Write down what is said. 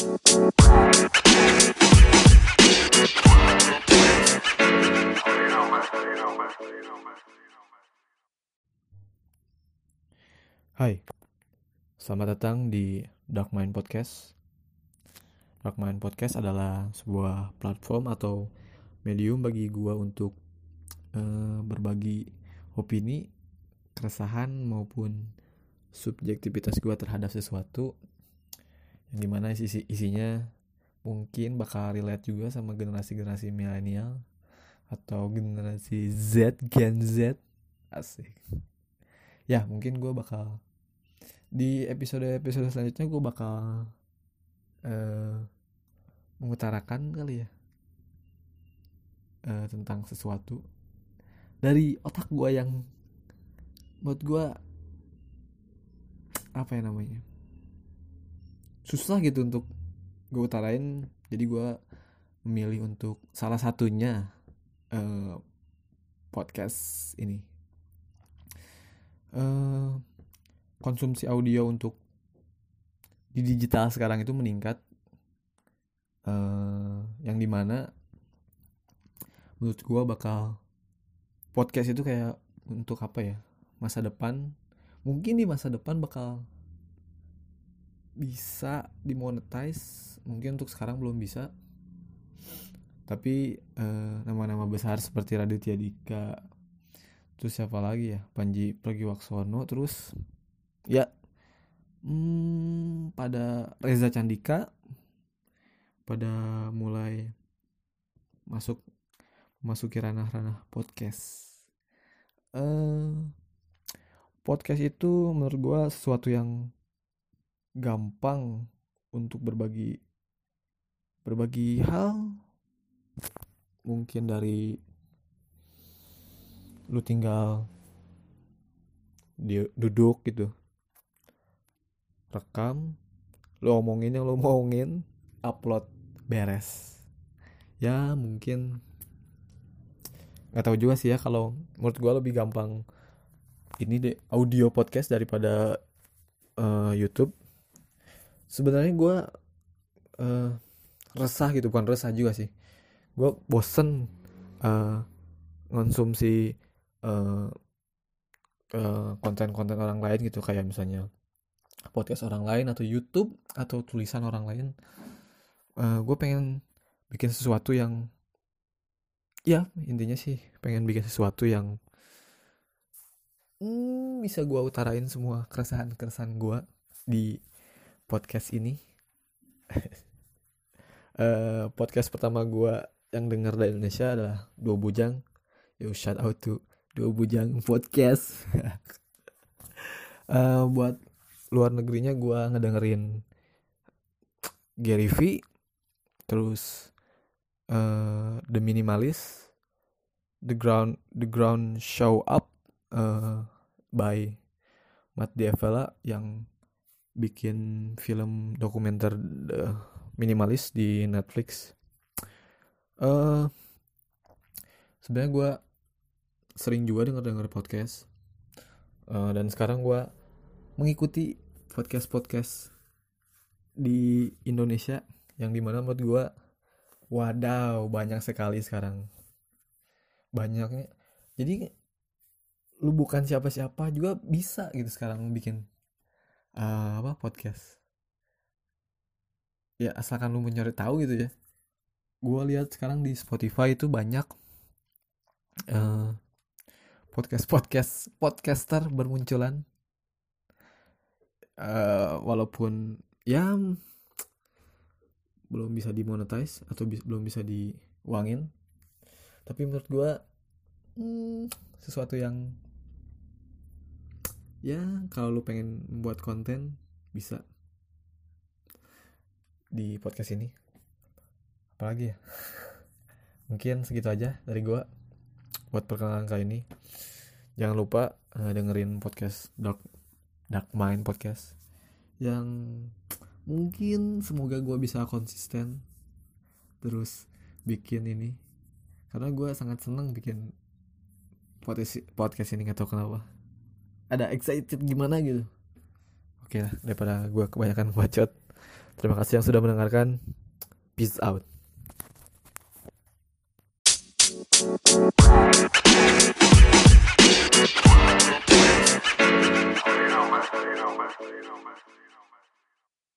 Hai, selamat datang di Dark Mind Podcast. Dark Mind Podcast adalah sebuah platform atau medium bagi gua untuk uh, berbagi opini, keresahan maupun subjektivitas gua terhadap sesuatu yang di mana isi isinya mungkin bakal relate juga sama generasi-generasi milenial atau generasi Z, Gen Z, asik. Ya mungkin gue bakal di episode episode selanjutnya gue bakal uh, mengutarakan kali ya uh, tentang sesuatu dari otak gue yang buat gue apa ya namanya susah gitu untuk gue utarain. Jadi gue memilih untuk salah satunya uh, podcast ini. Uh, konsumsi audio untuk di digital sekarang itu meningkat. Uh, yang di mana menurut gue bakal podcast itu kayak untuk apa ya masa depan. Mungkin di masa depan bakal bisa dimonetize mungkin untuk sekarang belum bisa. Tapi nama nama-nama besar seperti Raditya Dika terus siapa lagi ya? Panji Pragiwaksono terus ya hmm, pada Reza Candika pada mulai masuk masuki ranah-ranah podcast. Uh, podcast itu menurut gue sesuatu yang gampang untuk berbagi berbagi hal. Mungkin dari lu tinggal di duduk gitu rekam lu omongin yang lu omongin upload beres. Ya mungkin. Nggak tahu juga sih ya kalau menurut gue lebih gampang ini deh audio podcast daripada uh, YouTube sebenarnya gue uh, resah gitu bukan resah juga sih. Gue bosen uh, Eh, konten-konten uh, orang lain gitu. Kayak misalnya podcast orang lain atau YouTube atau tulisan orang lain. Uh, gue pengen bikin sesuatu yang ya intinya sih pengen bikin sesuatu yang hmm, bisa gue utarain semua keresahan keresahan gue di podcast ini. Uh, podcast pertama gue yang denger dari Indonesia adalah dua bujang. Yo shout out to dua bujang podcast. Uh, buat luar negerinya gue ngedengerin Gary V terus uh, The Minimalist The Ground The Ground Show Up uh, by Matt Diavela yang bikin film dokumenter The Minimalist di Netflix. Uh, sebenarnya gue sering juga denger denger podcast. Uh, dan sekarang gue mengikuti podcast podcast di Indonesia yang di mana menurut gue wadaw banyak sekali sekarang. Banyaknya. Jadi lu bukan siapa-siapa juga bisa gitu sekarang bikin uh, apa podcast? Ya asalkan lu mencari tahu gitu ya. Gue lihat sekarang di Spotify itu banyak uh, podcast podcast podcaster bermunculan. Uh, walaupun ya belum bisa dimonetize atau bi belum bisa diuangin. Tapi menurut gue hmm, sesuatu yang ya kalau lu pengen membuat konten bisa. Di podcast ini. Apalagi ya? Mungkin segitu aja dari gue buat perkenalan kali ini. Jangan lupa uh, dengerin podcast Dark Dark Mind podcast. Yang mungkin semoga gue bisa konsisten terus bikin ini. Karena gue sangat seneng bikin podcast podcast ini gak tau kenapa ada excited gimana gitu oke lah daripada gue kebanyakan bacot Terima kasih yang sudah mendengarkan. Peace out.